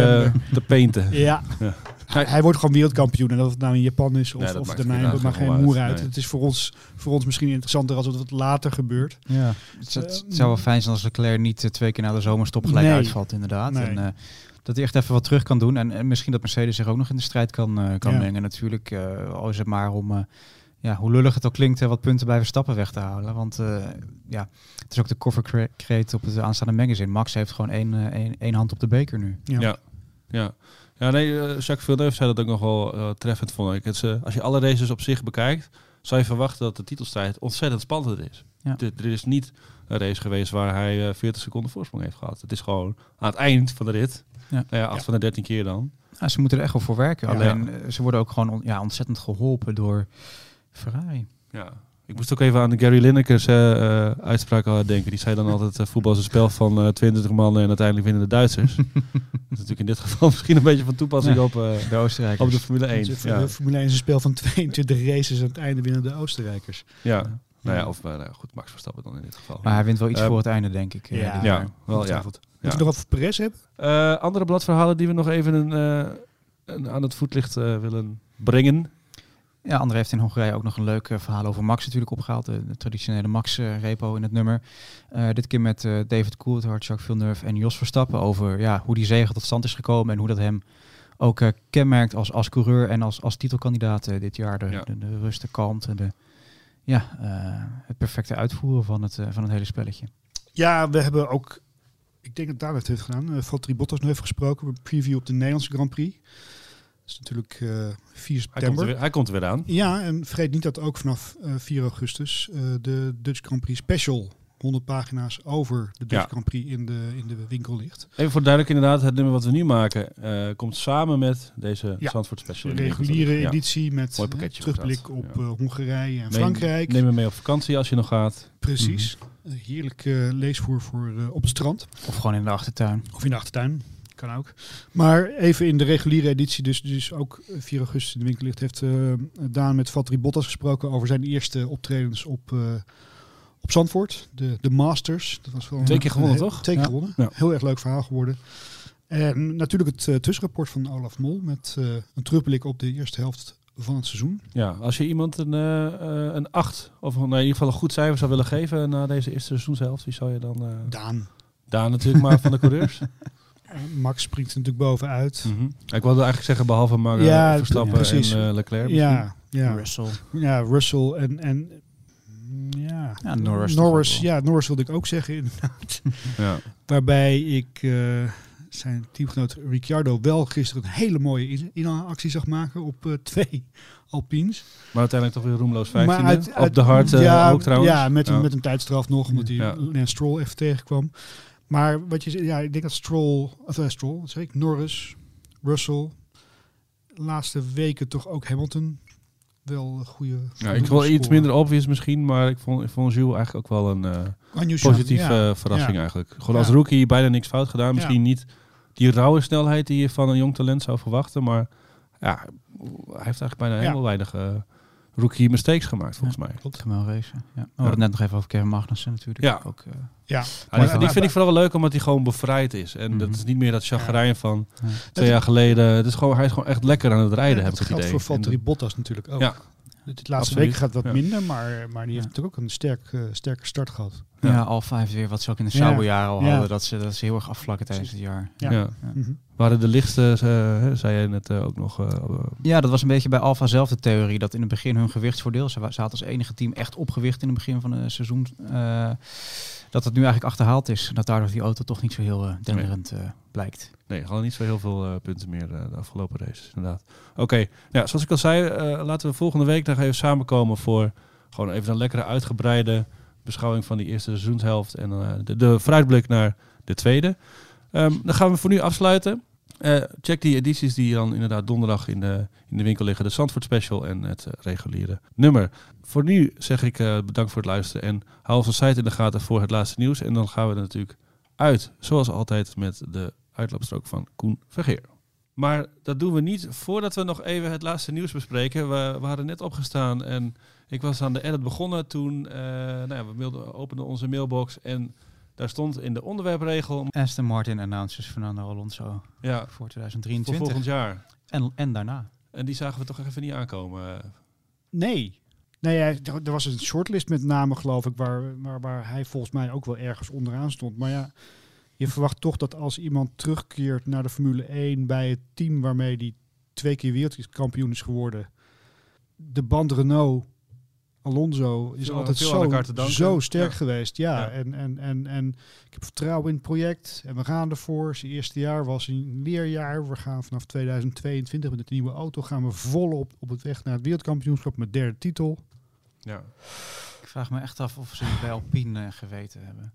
te painten. Ja. Ja. Hij, hij wordt gewoon wereldkampioen. En of het nou in Japan is of, Nee, dat of daarna, dat maakt geen moer uit, nee. Het is voor ons, voor ons misschien interessanter als het wat later gebeurt. Ja. Het, zou wel fijn zijn als Leclerc niet eh, twee keer na de zomerstop gelijk Nee. uitvalt, inderdaad. Nee. En, eh, dat hij echt even wat terug kan doen. En, en misschien dat Mercedes zich ook nog in de strijd kan, eh, kan Ja. mengen natuurlijk. eh al is het maar om eh, ja, hoe lullig het ook klinkt, hè, wat punten bij Verstappen weg te halen. Want eh, ja, het is ook de cover cre- create op het aanstaande magazine. Max heeft gewoon één, eh, één, één hand op de beker nu. Ja. Ja. Ja. Ja, nee, eh, Jacques Villeneuve zei dat ook nog wel eh, treffend, vond ik. Het, als je alle races op zich bekijkt, zou je verwachten dat de titelstrijd ontzettend spannend is. Ja. Er, er is niet een race geweest waar hij eh, 40 seconden voorsprong heeft gehad. Het is gewoon aan het eind van de rit. Ja. Nou ja, van de 13 keer dan. Ja, ze moeten er echt wel voor werken. Ja. Alleen ze worden ook gewoon on- ja, ontzettend geholpen door Ferrari. Ja. Ik moest ook even aan de Gary Lineker's eh, eh, uitspraak denken. Die zei dan altijd, eh, voetbal is een spel van eh 22 mannen en uiteindelijk winnen de Duitsers. dat is natuurlijk in dit geval misschien een beetje van toepassing Ja. op, eh, De Oostenrijkers. op de Formule 1. Dus, Ja. De Formule 1 is een spel van 22 races. Aan het einde winnen de Oostenrijkers. ja. Nou ja, of nou goed, Max Verstappen dan in dit geval. Maar hij wint wel iets voor het einde, denk ik. ja. wel ja. Moet je nog over Perez hebben? Eh, andere bladverhalen die we nog even een, eh, een aan het voetlicht willen brengen. Ja, André heeft in Hongarije ook nog een leuk eh, verhaal over Max natuurlijk opgehaald. De, de traditionele Max-repo in het nummer. Eh, dit keer met eh, David Coulthard, Jacques Villeneuve en Jos Verstappen over ja, hoe die zegen tot stand is gekomen en hoe dat hem ook eh, kenmerkt als, als coureur en als, als titelkandidaat eh, dit jaar. De, Ja. de, de rust, de kalmte, de, ja, eh, het perfecte uitvoeren van het, eh, van het hele spelletje. Ja, we hebben ook... Ik denk dat het heeft gedaan. Uh, Valtteri Bottas nu even gesproken. Een preview op de Nederlandse Grand Prix. Dat is natuurlijk eh 4 Hij komt, er september. weer, hij komt er weer aan. Ja, en vergeet niet dat ook vanaf eh 4 augustus eh, de Dutch Grand Prix Special 100 pagina's over de Dutch Ja. Grand Prix in de, in de winkel ligt. Even voor duidelijk inderdaad, het nummer wat we nu maken eh, komt samen met deze Ja. Zandvoort Special. De reguliere Ja. editie met Mooi eh, terugblik op ja. eh, Hongarije en Neem- Frankrijk. Neem hem mee op vakantie als je nog gaat. Precies. Mhm. Een heerlijk eh, leesvoer voor eh, op het strand. Of gewoon in de achtertuin. Of in de achtertuin. Kan ook. Maar even in de reguliere editie, dus, dus ook 4 augustus in de winkel ligt, heeft eh, Daan met Valtteri Bottas gesproken over zijn eerste optredens op, eh, op Zandvoort. De, de Masters. Dat was wel Twee keer gewonnen, toch? Twee keer Ja. gewonnen. Ja. Heel erg leuk verhaal geworden. En natuurlijk het eh, tussenrapport van Olaf Mol met eh, een terugblik op de eerste helft van het seizoen. Ja, als je iemand een, een 8 of een, in ieder geval een goed cijfer zou willen geven na deze eerste seizoenshelft, wie zou je dan... eh Daan. Daan natuurlijk maar van de coureurs. Eh, Max springt er natuurlijk bovenuit. Mhm. Ik wilde eigenlijk zeggen behalve maar eh, Ja, Verstappen precies. en eh, Leclerc. misschien. Ja, ja. Russell. Ja, Russell en, en ja, Ja, Norris Norris, ja, Norris wilde ik ook zeggen inderdaad. Ja. Waarbij ik eh, zijn teamgenoot Ricciardo wel gisteren een hele mooie in- inhaalactie zag maken op eh, twee Alpines. Maar uiteindelijk toch weer roemloos 15e. Maar uit- op uit- de hard eh, ja, ook trouwens. Ja, met, Een, met een tijdstraf nog, omdat hij Ja. Lance Stroll even tegenkwam. Maar wat je ja, ik denk dat Stroll, of uh, Stroll, zeg ik, Norris, Russell, de laatste weken toch ook Hamilton wel een goede. Ja, ik wil iets minder obvious misschien, maar ik vond, ik vond Jules eigenlijk ook wel een eh, positieve eh, verrassing Ja. eigenlijk. Gewoon als rookie bijna niks fout gedaan. Misschien niet die rauwe snelheid die je van een jong talent zou verwachten, maar ja, hij heeft eigenlijk bijna helemaal weinig rookie mistakes gemaakt volgens mij. Klopt. Racen. Ja. We hadden het net nog even over Kevin Magnussen natuurlijk. Ja. Ook, eh, Ja, Ja, die, vind ik vooral wel leuk omdat hij gewoon bevrijd is. En dat Mhm. is niet meer dat chagrijn van Ja. twee jaar geleden. Het is gewoon, hij is gewoon echt lekker aan het rijden, heb ik dat het geldt idee. voor Valtteri Bottas natuurlijk ook. Ja. De laatste Absoluut. week gaat wat Ja. minder, maar, maar die heeft Ja. natuurlijk ook een sterk, eh, sterke start gehad. Ja. Ja, Alfa heeft weer wat ze ook in de Ja. Sauberjaren al Ja. hadden. Dat ze, dat ze heel erg afvlakken tijdens het jaar. Ja. Ja. Mhm. Waren de lichtste, eh, zei je net eh, ook nog. eh, Ja, dat was een beetje bij Alfa zelf de theorie. Dat in het begin hun gewichtsvoordeel, ze zaten als enige team echt op gewicht in het begin van het seizoen. eh, dat het nu eigenlijk achterhaald is. Dat daardoor die auto toch niet zo heel eh denderend eh, blijkt. Nee, gewoon niet zo heel veel punten meer eh, de afgelopen races, inderdaad. Oké, ja, zoals ik al zei, eh, laten we volgende week nog even samenkomen voor gewoon even een lekkere uitgebreide beschouwing van die eerste seizoenshelft en eh, de, de vooruitblik naar de tweede. Ehm, dan gaan we voor nu afsluiten. Eh, check die edities die dan inderdaad donderdag in de, in de winkel liggen. De Zandvoort Special en het eh, reguliere nummer. Voor nu zeg ik bedankt voor het luisteren en hou onze site in de gaten voor het laatste nieuws. En dan gaan we er natuurlijk uit, zoals altijd, met de uitloopstrook van Koen Vergeer. Maar dat doen we niet voordat we nog even het laatste nieuws bespreken. We, hadden net opgestaan en ik was aan de edit begonnen toen eh, nou ja, we mailden, openden onze mailbox en daar stond in de onderwerpregel Aston Martin announces Fernando Alonso ja, voor voor 2023. volgend jaar. En, en daarna. En die zagen we toch even niet aankomen. Nee. Nee, hij- er er was een shortlist met namen, geloof ik, waar, waar, waar hij volgens mij ook wel ergens onderaan stond. Maar ja, je verwacht toch dat als iemand terugkeert naar de Formule 1 bij het team waarmee hij twee keer wereldkampioen is geworden, de band Renault Alonso is Veel- altijd veel zo, zo sterk Ja. geweest. Ja, Ja. En, en, en, en ik heb vertrouwen in het project. En we gaan ervoor. Zijn eerste jaar was een leerjaar. We gaan vanaf 2022 met de nieuwe auto gaan we volop op het weg naar het wereldkampioenschap met derde titel. Ja. Ik vraag me echt af of ze het bij Alpine eh, geweten hebben.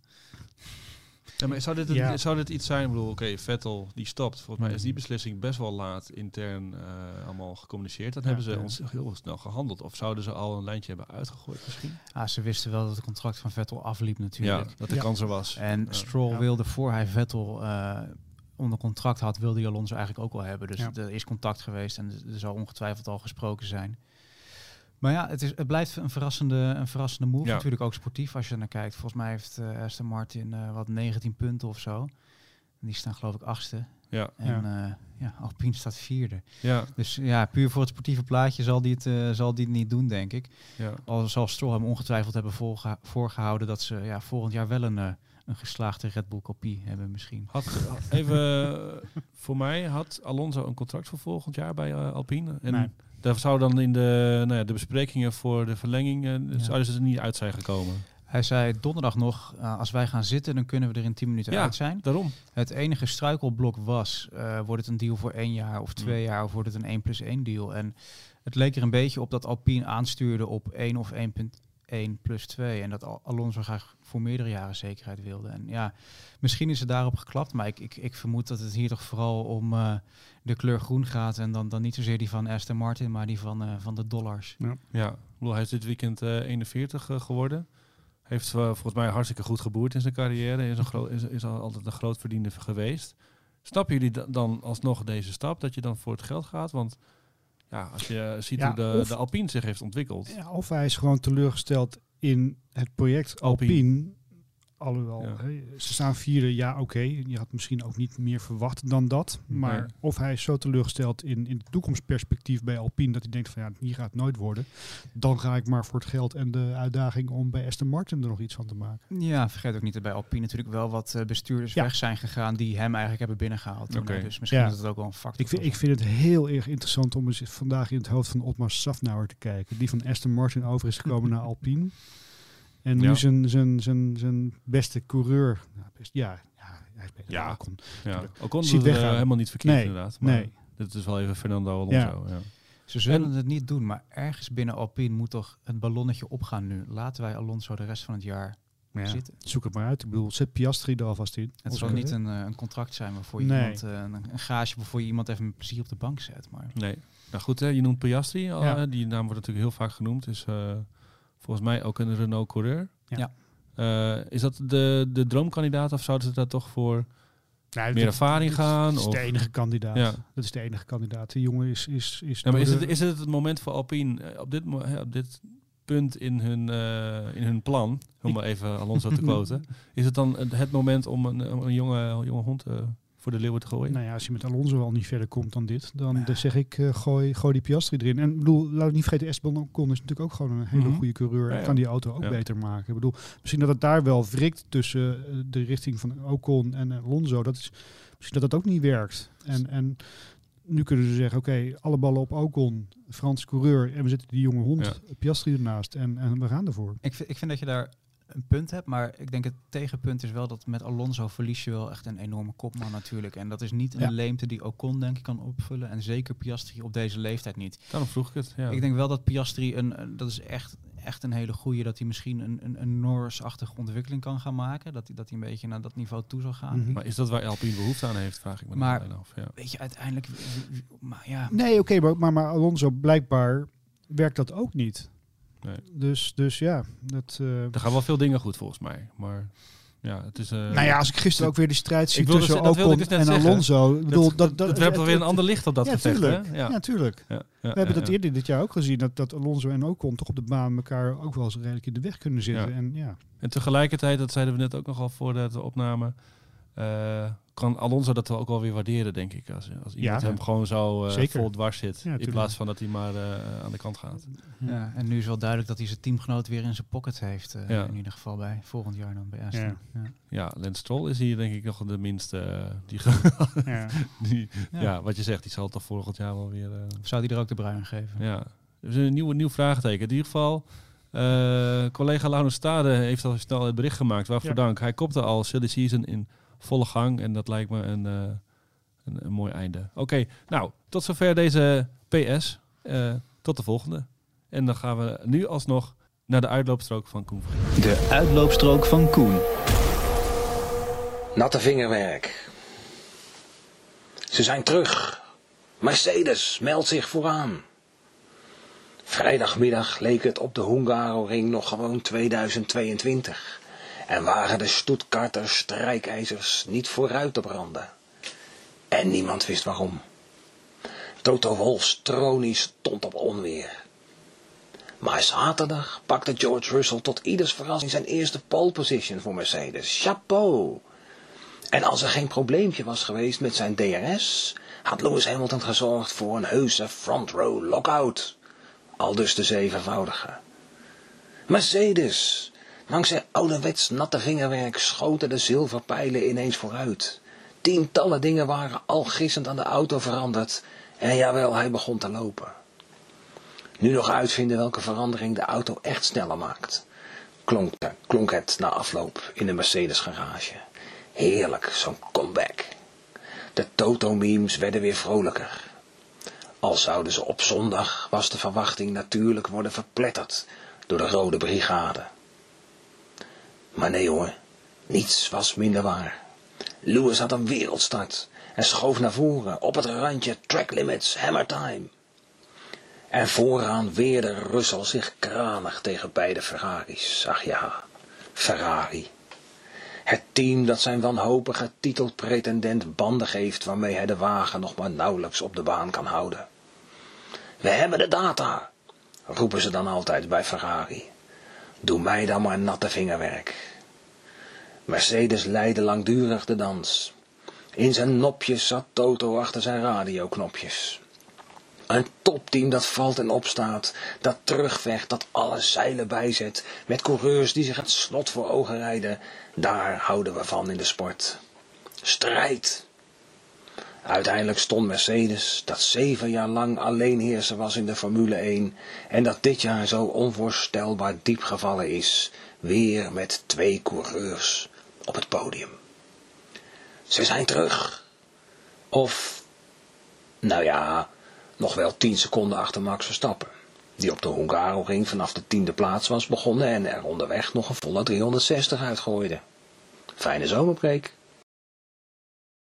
Ja, maar zou dit, een- Ja. zou dit iets zijn? Ik bedoel, oké, Vettel die stopt. Volgens mij is die beslissing best wel laat intern eh, allemaal gecommuniceerd. Dan Ja, hebben ze ons heel snel gehandeld. Of zouden ze al een lijntje hebben uitgegooid misschien? Ah, ze wisten wel dat het contract van Vettel afliep natuurlijk. Ja, dat de kans er was. En. Stroll wilde voor hij Vettel eh, onder contract had, wilde Alonso eigenlijk ook wel hebben. Dus er is contact geweest en er zal ongetwijfeld al gesproken zijn. Maar ja, het, is, het blijft een verrassende, een verrassende move. Ja. Natuurlijk ook sportief als je naar kijkt. Volgens mij heeft eh Aston Martin eh, wat 19 punten of zo. En die staan geloof ik achtste. Ja, En ja. ja, Alpine staat vierde. ja, Dus ja, puur voor het sportieve plaatje zal die het, eh, zal die het niet doen, denk ik. ja. Al zal Stroll hem ongetwijfeld hebben voorgeha- voorgehouden dat ze ja, volgend jaar wel een, eh, een geslaagde Red Bull kopie hebben misschien. Had, even eh, voor mij, had Alonso een contract voor volgend jaar bij eh, Alpine? En Nee. Daar zou dan in de, nou ja, de besprekingen voor de verlenging, Ja. zouden ze er niet uit zijn gekomen. Hij zei donderdag nog, eh, als wij gaan zitten, dan kunnen we er in 10 minuten Ja. uit zijn. Daarom. Het enige struikelblok was, eh, wordt het een deal voor één jaar of twee Mm. jaar of wordt het een 1 plus 1 deal? En het leek er een beetje op dat Alpine aanstuurde op 1 of 1.1 plus 2 en dat Al- Alonso graag voor meerdere jaren zekerheid wilde. En ja, misschien is het daarop geklapt, maar ik, ik, ik vermoed dat het hier toch vooral om eh, de kleur groen gaat en dan, dan niet zozeer die van Aston Martin, maar die van, eh, van de dollars. Ja, ik bedoel, hij is dit weekend eh 41 eh, geworden. Heeft volgens mij hartstikke goed geboerd in zijn carrière. Is, een gro- is, is al altijd een groot verdiener geweest. Snappen jullie da- dan alsnog deze stap, dat je dan voor het geld gaat? Want ja, als je ziet Ja, hoe de, of- de Alpine zich heeft ontwikkeld. Ja, of hij is gewoon teleurgesteld in het project Alpine. Alpine. Alhoewel, Ja. hè, ze staan vierde, ja oké. Je had misschien ook niet meer verwacht dan dat. Maar Nee. of hij is zo teleurgesteld in, in het toekomstperspectief bij Alpine... dat hij denkt van ja, hier gaat het nooit worden. Dan ga ik maar voor het geld en de uitdaging om bij Aston Martin er nog iets van te maken. Ja, vergeet ook niet dat bij Alpine natuurlijk wel wat eh, bestuurders Ja. weg zijn gegaan die hem eigenlijk hebben binnengehaald. hè. Dus misschien Ja. is het ook wel een factor. Ik vind, ik vind het heel erg interessant om eens vandaag in het hoofd van Otmar Safnauer te kijken. Die van Aston Martin over is gekomen naar Alpine. En nu Ja. zijn, zijn, zijn, zijn beste coureur. Nou, best, ja, ja, hij is beter Ja. dan Ocon. Ja, ook kon Ziet het eh, weggaan. helemaal niet verkeerd Nee, inderdaad. Maar nee. Dit is wel even Fernando Alonso. Ja. Ze zullen En- het niet doen, maar ergens binnen Alpine moet toch het ballonnetje opgaan nu. Laten wij Alonso de rest van het jaar Ja, zitten. Zoek het maar uit. Ik bedoel, zet Piastri er alvast in. Het zal niet een, eh, een contract zijn waarvoor je Nee. iemand, eh, een, een gage waarvoor je iemand even met plezier op de bank zet. Maar Nee. Nou goed, hè, je noemt Piastri. Al, Ja. hè, die naam wordt natuurlijk heel vaak genoemd. Is eh, volgens mij ook een Renault-coureur. Ja. Ja. Eh, is dat de, de droomkandidaat of zouden ze daar toch voor Nou, meer dat- ervaring dat gaan? is Of? de enige kandidaat. Ja. Dat is de enige kandidaat. Die jongen is... is, is Ja, maar is het, de- is het het moment voor Alpine eh, op dit, op dit punt in hun, eh, in hun plan, om maar even Alonso te quoten, is het dan het moment om een, om een jonge, jonge hond eh, voor de leeuwen te gooien? Nou ja, als je met Alonso al niet verder komt dan dit, dan dan zeg ik, eh, gooi, gooi die Piastri erin. En ik bedoel, laat ik niet vergeten, Esteban Ocon is natuurlijk ook gewoon een hele Mhm. goede coureur. Ja, en ja. kan die auto ook Ja. beter maken. Ik bedoel, misschien dat het daar wel wrikt tussen eh, de richting van Ocon en Alonso. Dat is, misschien dat dat ook niet werkt. En, en nu kunnen ze zeggen, oké, alle ballen op Ocon, Frans coureur. En we zetten die jonge hond, Piastri ernaast. En, en we gaan ervoor. ik ik vind dat je daar een punt hebt, maar ik denk het tegenpunt is wel dat met Alonso verlies je wel echt een enorme kopman natuurlijk. En dat is niet een Ja. leemte die Ocon denk ik kan opvullen. En zeker Piastri op deze leeftijd niet. Daarom vroeg ik het. Ja. Ik denk wel dat Piastri, een, dat is echt, echt een hele goeie, dat hij misschien een, een, een Norris-achtige ontwikkeling kan gaan maken. Dat hij, dat hij een beetje naar dat niveau toe zal gaan. Mhm. maar is dat waar Alpine behoefte aan heeft, vraag ik me dan Maar- alleen af. Ja. Weet je, uiteindelijk, maar ja, Nee, oké, maar, maar, maar Alonso blijkbaar werkt dat ook niet. Nee. Dus, dus ja, dat... eh, Er gaan wel veel dingen goed volgens mij, maar ja, het is... eh, Nou ja, als ik gisteren ook weer de strijd zie tussen dat Ocon dus en zeggen. Alonso. Ik bedoel, dat, dat, dat, werpt het- alweer een ander licht op dat ja, gevecht, tuurlijk. hè? Ja, tuurlijk. Ja, ja, We hebben dat eerder dit jaar ook gezien, dat, dat Alonso en Ocon toch op de baan elkaar ook wel eens redelijk in de weg kunnen zitten. En ja, En tegelijkertijd, dat zeiden we net ook nogal voordat we opnamen, eh, kan Alonso dat wel ook wel weer waarderen, denk ik. Als, als iemand Ja. hem gewoon zo eh, Zeker. vol dwars zit, Ja, in plaats van dat hij maar eh, aan de kant gaat. ja, en nu is wel duidelijk dat hij zijn teamgenoot weer in zijn pocket heeft. eh, Ja. In ieder geval bij volgend jaar dan bij Aston. Ja. Ja. Ja, Lance Stroll is hier denk ik nog de minste. die, die, Ja. ja. wat je zegt, die zal toch volgend jaar wel weer... eh, Of zou hij er ook de bruin geven? ja. Dus een nieuwe, nieuw vraagteken. In ieder geval, Eh, collega Laurens Stade heeft al snel het bericht gemaakt. Waarvoor Ja. dank. Hij kopte al silly season in volle gang. En dat lijkt me een, eh, een, een mooi einde. Oké, nou, tot zover deze PS. Eh, tot de volgende. En dan gaan we nu alsnog naar de uitloopstrook van Koen. De uitloopstrook van Koen. Natte vingerwerk. Ze zijn terug. Mercedes meldt zich vooraan. Vrijdagmiddag leek het op de Hungaroring nog gewoon 2022. En waren de Stuttgarter strijkijzers niet vooruit te branden. En niemand wist waarom. Toto Wolffs tronie stond op onweer. Maar zaterdag pakte George Russell tot ieders verrassing zijn eerste pole position voor Mercedes. Chapeau! En als er geen probleempje was geweest met zijn DRS, had Lewis Hamilton gezorgd voor een heuse front row lockout. Al dus de zevenvoudige. Mercedes, dankzij ouderwets natte vingerwerk schoten de zilverpijlen ineens vooruit. Tientallen dingen waren al gissend aan de auto veranderd en jawel, hij begon te lopen. Nu nog uitvinden welke verandering de auto echt sneller maakt. Klonk, klonk het na afloop in de Mercedes garage. Heerlijk, zo'n comeback. De Toto-memes werden weer vrolijker. Al zouden ze op zondag, was de verwachting natuurlijk worden verpletterd door de Rode Brigade. Maar nee hoor, niets was minder waar. Lewis had een wereldstart en schoof naar voren op het randje track limits, hammer time. En vooraan weerde Russell zich kranig tegen beide Ferraris. Ach ja, Ferrari. Het team dat zijn wanhopige titelpretendent banden geeft waarmee hij de wagen nog maar nauwelijks op de baan kan houden. We hebben de data, roepen ze dan altijd bij Ferrari. Doe mij dan maar natte vingerwerk. Mercedes leidde langdurig de dans. In zijn nopjes zat Toto achter zijn radioknopjes. Een topteam dat valt en opstaat, dat terugvecht, dat alle zeilen bijzet, met coureurs die zich het slot voor ogen rijden, daar houden we van in de sport. Strijd. Uiteindelijk stond Mercedes, dat zeven jaar lang alleenheerser was in de Formule 1 en dat dit jaar zo onvoorstelbaar diep gevallen is, weer met twee coureurs op het podium. Ze zijn terug. Of, nou ja, nog wel 10 seconden achter Max Verstappen, die op de Hungaroring vanaf de tiende plaats was begonnen en er onderweg nog een volle 360 uitgooide. Fijne zomerpreek.